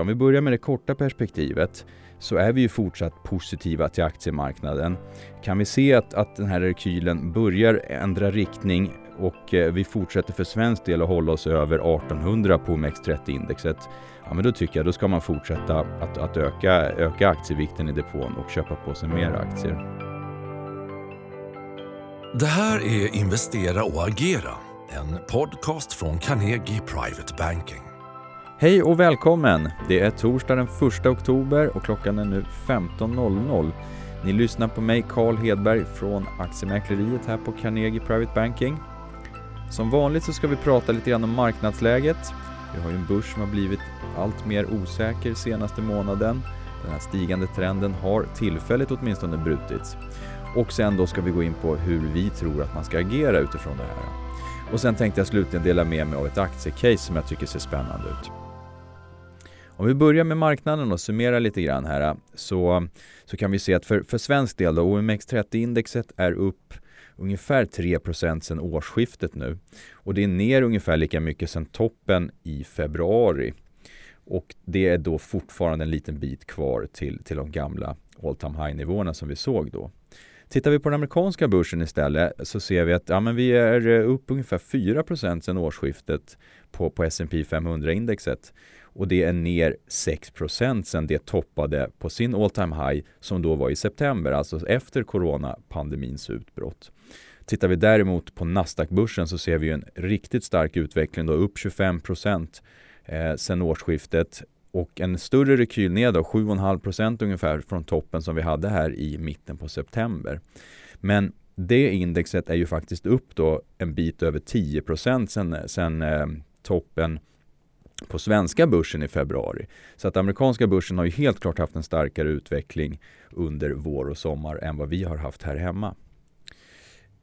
Om vi börjar med det korta perspektivet så är vi ju fortsatt positiva till aktiemarknaden. Kan vi se att, att den här rekylen börjar ändra riktning och eh, vi fortsätter för svensk del att hålla oss över 1800 på OMX30-indexet, ja men då tycker jag då ska man fortsätta att, att öka, öka aktievikten i depån och köpa på sig mer aktier. Det här är Investera och agera, en podcast från Carnegie Private Banking. Hej och välkommen! Det är torsdag den 1 oktober och klockan är nu 15.00. Ni lyssnar på mig, Carl Hedberg från Aktiemäkleriet här på Carnegie Private Banking. Som vanligt så ska vi prata lite grann om marknadsläget. Vi har ju en börs som har blivit allt mer osäker senaste månaden. Den här stigande trenden har tillfälligt åtminstone brutits. Och sen då ska vi gå in på hur vi tror att man ska agera utifrån det här. Och sen tänkte jag slutligen dela med mig av ett aktiecase som jag tycker ser spännande ut. Om vi börjar med marknaden och summerar lite grann här så, så kan vi se att för, för svensk del då, OMX30-indexet är upp ungefär 3% sedan årsskiftet nu. Och det är ner ungefär lika mycket sedan toppen i februari. Och det är då fortfarande en liten bit kvar till, till de gamla all time high-nivåerna som vi såg då. Tittar vi på den amerikanska börsen istället så ser vi att ja, men vi är upp ungefär 4% sedan årsskiftet på, på S&P 500-indexet och det är ner 6% sedan det toppade på sin all time high som då var i september, alltså efter coronapandemins utbrott. Tittar vi däremot på Nasdaq-börsen så ser vi en riktigt stark utveckling, då upp 25 eh, sedan årsskiftet och en större rekyl ner då, 7,5% ungefär från toppen som vi hade här i mitten på september. Men det indexet är ju faktiskt upp då en bit över 10 sen, sen eh, eh toppen på svenska börsen i februari. Så att amerikanska börsen har ju helt klart haft en starkare utveckling under vår och sommar än vad vi har haft här hemma.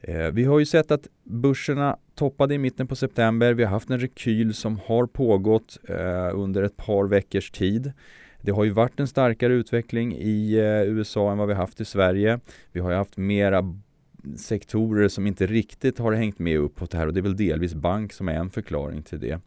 Eh, vi har ju sett att börserna toppade i mitten på september. Vi har haft en rekyl som har pågått eh, under ett par veckors tid. Det har ju varit en starkare utveckling i eh, USA än vad vi haft i Sverige. Vi har ju haft mera sektorer som inte riktigt har hängt med uppåt här och det är väl delvis bank som är en förklaring till det.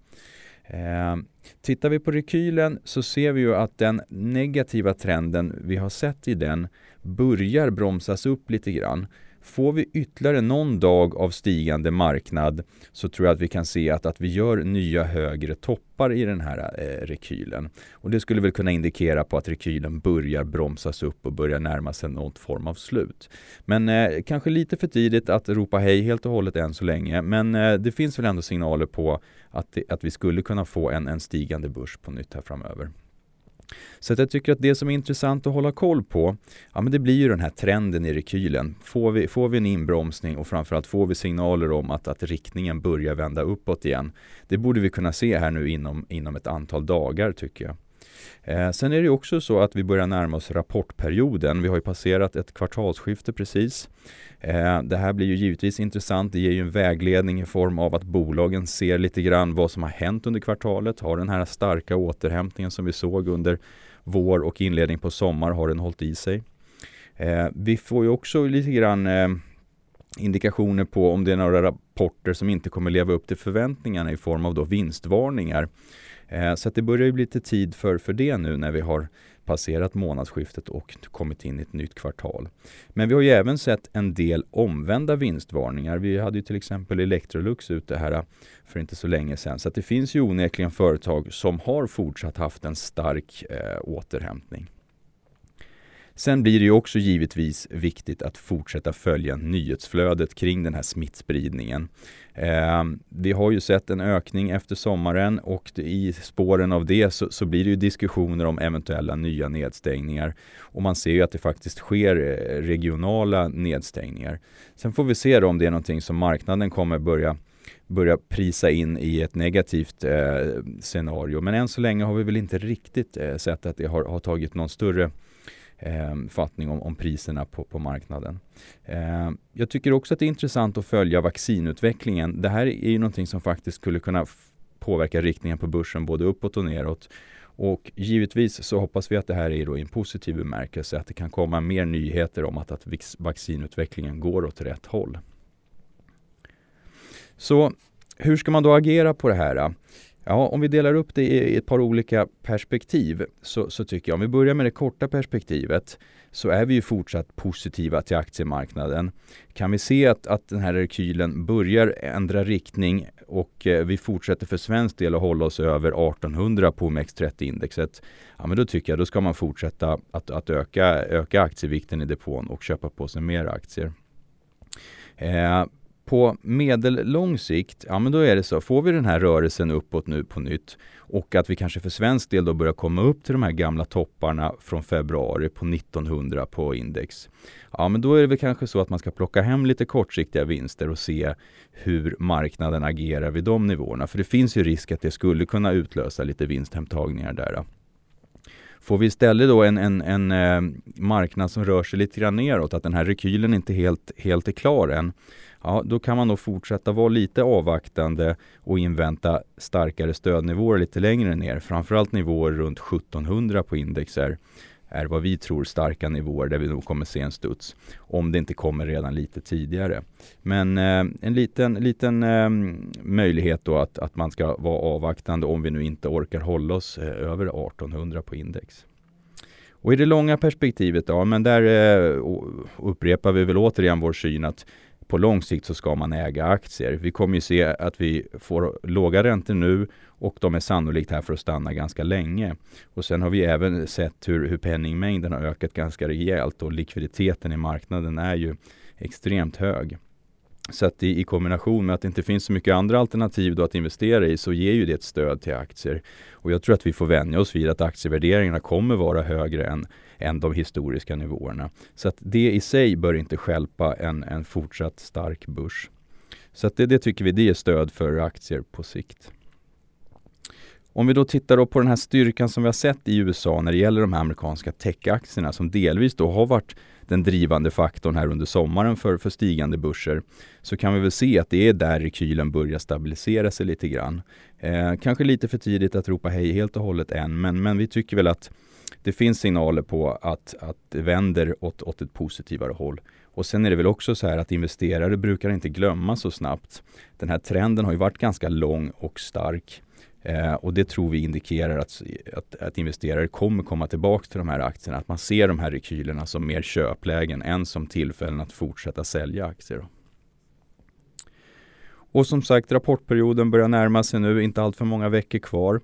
Eh, tittar vi på rekylen så ser vi ju att den negativa trenden vi har sett i den börjar bromsas upp lite grann. Får vi ytterligare någon dag av stigande marknad så tror jag att vi kan se att, att vi gör nya högre toppar i den här eh, rekylen. Och det skulle väl kunna indikera på att rekylen börjar bromsas upp och börjar närma sig någon form av slut. Men eh, kanske lite för tidigt att ropa hej helt och hållet än så länge. Men eh, det finns väl ändå signaler på att, det, att vi skulle kunna få en, en stigande börs på nytt här framöver. Så att jag tycker att det som är intressant att hålla koll på, ja men det blir ju den här trenden i rekylen. Får vi, får vi en inbromsning och framförallt får vi signaler om att, att riktningen börjar vända uppåt igen. Det borde vi kunna se här nu inom, inom ett antal dagar tycker jag. Eh, sen är det också så att vi börjar närma oss rapportperioden. Vi har ju passerat ett kvartalsskifte precis. Eh, det här blir ju givetvis intressant. Det ger ju en vägledning i form av att bolagen ser lite grann vad som har hänt under kvartalet. Har den här starka återhämtningen som vi såg under vår och inledning på sommar, har den hållit i sig? Eh, vi får ju också lite grann eh, indikationer på om det är några rapporter som inte kommer leva upp till förväntningarna i form av då vinstvarningar. Eh, så att det börjar ju bli lite tid för, för det nu när vi har passerat månadsskiftet och kommit in i ett nytt kvartal. Men vi har ju även sett en del omvända vinstvarningar. Vi hade ju till exempel Electrolux ute här eh, för inte så länge sedan. Så att det finns ju onekligen företag som har fortsatt haft en stark eh, återhämtning. Sen blir det ju också givetvis viktigt att fortsätta följa nyhetsflödet kring den här smittspridningen. Eh, vi har ju sett en ökning efter sommaren och i spåren av det så, så, blir det ju diskussioner om eventuella nya nedstängningar. Och man ser ju att det faktiskt sker eh, regionala nedstängningar. Sen får vi se då om det är någonting som marknaden kommer börja börja prisa in i ett negativt eh, scenario. Men än så länge har vi väl inte riktigt eh, sett att det har, har tagit någon större eh, fattning om, om priserna på, på marknaden. Eh, jag tycker också att det är intressant att följa vaccinutvecklingen. Det här är ju någonting som faktiskt skulle kunna påverka riktningen på börsen både uppåt och neråt. Och givetvis så hoppas vi att det här är då i en positiv bemärkelse, att det kan komma mer nyheter om att, att vaccinutvecklingen går åt rätt håll. Så hur ska man då agera på det här? Ja, om vi delar upp det i ett par olika perspektiv så, så, tycker jag, om vi börjar med det korta perspektivet, så är vi ju fortsatt positiva till aktiemarknaden. Kan vi se att, att den här rekylen börjar ändra riktning och eh, vi fortsätter för svensk del att hålla oss över 1800 på OMX30-indexet, ja men då tycker jag då ska man fortsätta att, att öka, öka aktievikten i depån och köpa på sig mer aktier. Eh, på medellång sikt, ja men då är det så, får vi den här rörelsen uppåt nu på nytt och att vi kanske för svensk del då börjar komma upp till de här gamla topparna från februari på 1900 på index. Ja men då är det väl kanske så att man ska plocka hem lite kortsiktiga vinster och se hur marknaden agerar vid de nivåerna. För det finns ju risk att det skulle kunna utlösa lite vinsthemtagningar där. Får vi istället då en, en, en eh, marknad som rör sig lite grann neråt, att den här rekylen inte helt, helt är klar än, ja, då kan man nog fortsätta vara lite avvaktande och invänta starkare stödnivåer lite längre ner. Framförallt nivåer runt 1700 på index är, är vad vi tror starka nivåer där vi nog kommer se en studs. Om det inte kommer redan lite tidigare. Men eh, en liten, liten eh, möjlighet då att, att man ska vara avvaktande om vi nu inte orkar hålla oss eh, över 1800 på index. Och i det långa perspektivet, ja men där eh, upprepar vi väl återigen vår syn att på lång sikt så ska man äga aktier. Vi kommer ju se att vi får låga räntor nu och de är sannolikt här för att stanna ganska länge. Och sen har vi även sett hur, hur penningmängden har ökat ganska rejält och likviditeten i marknaden är ju extremt hög. Så att i, i, kombination med att det inte finns så mycket andra alternativ då att investera i så ger ju det ett stöd till aktier. Och jag tror att vi får vänja oss vid att aktievärderingarna kommer vara högre än, än de historiska nivåerna. Så att det i sig bör inte skälpa en, en fortsatt stark börs. Så att det, det tycker vi det är stöd för aktier på sikt. Om vi då tittar då på den här styrkan som vi har sett i USA när det gäller de här amerikanska techaktierna som delvis då har varit den drivande faktorn här under sommaren för, för stigande börser så kan vi väl se att det är där rekylen börjar stabilisera sig lite grann. Eh, kanske lite för tidigt att ropa hej helt och hållet än men, men vi tycker väl att det finns signaler på att, att det vänder åt, åt ett positivare håll. Och sen är det väl också så här att investerare brukar inte glömma så snabbt. Den här trenden har ju varit ganska lång och stark. Eh, och det tror vi indikerar att, att, att, investerare kommer komma tillbaka till de här aktierna. Att man ser de här rekylerna som mer köplägen än som tillfällen att fortsätta sälja aktier. Och som sagt, rapportperioden börjar närma sig nu, inte allt för många veckor kvar.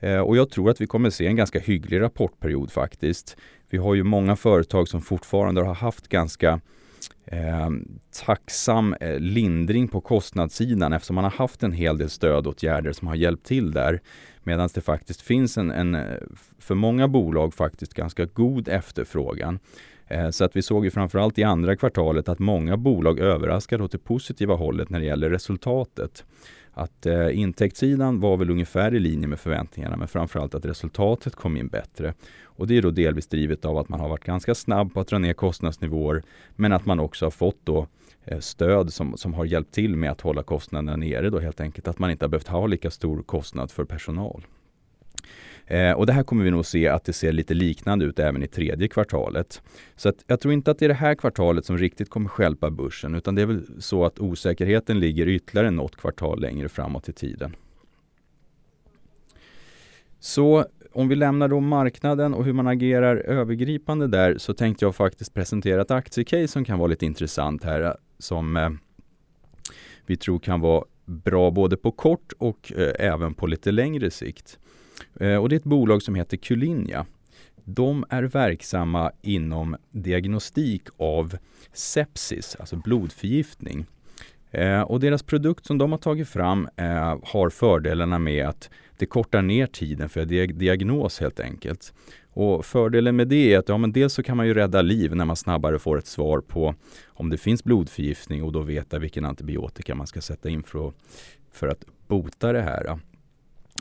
Eh, och jag tror att vi kommer se en ganska hygglig rapportperiod faktiskt. Vi har ju många företag som fortfarande har haft ganska eh, tacksam eh, lindring på kostnadssidan eftersom man har haft en hel del stödåtgärder som har hjälpt till där. Medan det faktiskt finns en, en, eh, för många bolag faktiskt ganska god efterfrågan. Eh, så att vi såg ju framförallt i andra kvartalet att många bolag överraskade åt det positiva hållet när det gäller resultatet att eh, intäktssidan var väl ungefär i linje med förväntningarna men framförallt att resultatet kom in bättre. Och det är då delvis drivet av att man har varit ganska snabb på att dra ner kostnadsnivåer men att man också har fått då eh, stöd som, som har hjälpt till med att hålla kostnaderna nere då helt enkelt. Att man inte har behövt ha lika stor kostnad för personal. Eh, och det här kommer vi nog se att det ser lite liknande ut även i tredje kvartalet. Så att jag tror inte att det är det här kvartalet som riktigt kommer skälpa börsen utan det är väl så att osäkerheten ligger ytterligare något kvartal längre framåt i tiden. Så om vi lämnar då marknaden och hur man agerar övergripande där så tänkte jag faktiskt presentera ett aktiecase som kan vara lite intressant här eh, som eh, vi tror kan vara bra både på kort och eh, även på lite längre sikt. Eh, och det är ett bolag som heter Culinja. De är verksamma inom diagnostik av sepsis, alltså blodförgiftning. Eh, och deras produkt som de har tagit fram eh, har fördelarna med att det kortar ner tiden för diagnos helt enkelt. Och fördelen med det är att ja, men dels så kan man ju rädda liv när man snabbare får ett svar på om det finns blodförgiftning och då veta vilken antibiotika man ska sätta in för att, för att bota det här.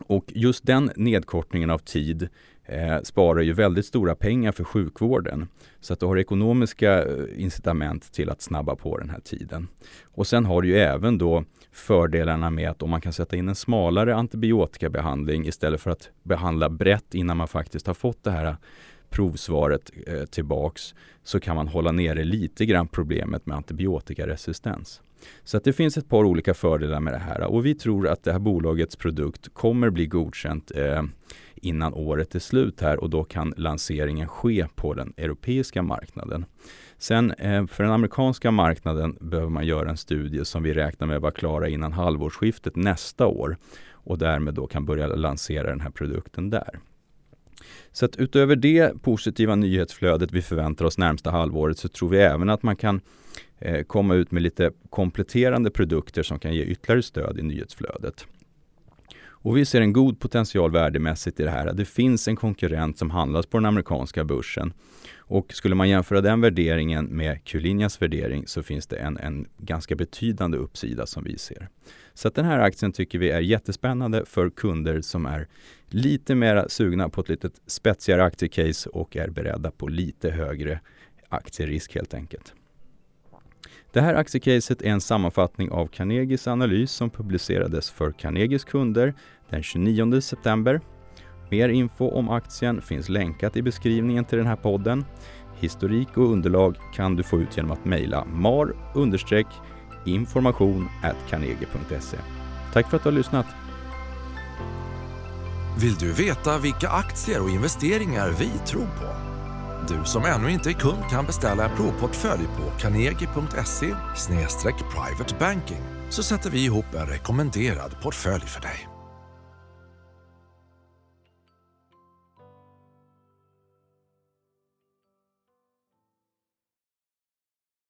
Och just den nedkortningen av tid eh, sparar ju väldigt stora pengar för sjukvården. Så att du har ekonomiska eh, incitament till att snabba på den här tiden. Och sen har du ju även då fördelarna med att om man kan sätta in en smalare antibiotikabehandling istället för att behandla brett innan man faktiskt har fått det här provsvaret eh, tillbaks så kan man hålla nere lite grann problemet med antibiotikaresistens. Så att det finns ett par olika fördelar med det här och vi tror att det här bolagets produkt kommer bli godkänt eh, innan året är slut här och då kan lanseringen ske på den europeiska marknaden. Sen eh, för den amerikanska marknaden behöver man göra en studie som vi räknar med vara klara innan halvårsskiftet nästa år och därmed då kan börja lansera den här produkten där. Så att utöver det positiva nyhetsflödet vi förväntar oss närmsta halvåret så tror vi även att man kan eh, komma ut med lite kompletterande produkter som kan ge ytterligare stöd i nyhetsflödet. Och vi ser en god potential värdemässigt i det här. Det finns en konkurrent som handlas på den amerikanska börsen. Och skulle man jämföra den värderingen med Q-linjas värdering så finns det en, en ganska betydande uppsida som vi ser. Så att den här aktien tycker vi är jättespännande för kunder som är lite mer sugna på ett lite spetsigare aktiecase och är beredda på lite högre aktierisk helt enkelt. Det här aktiecaset är en sammanfattning av Carnegies analys som publicerades för Carnegies kunder den 29 september. Mer info om aktien finns länkat i beskrivningen till den här podden. Historik och underlag kan du få ut genom att mejla mar information carnegie.se. Tack för att du har lyssnat! Vill du veta vilka aktier och investeringar vi tror på? Du som ännu inte är kund kan beställa en provportfölj på carnegie.se privatebanking så sätter vi ihop en rekommenderad portfölj för dig.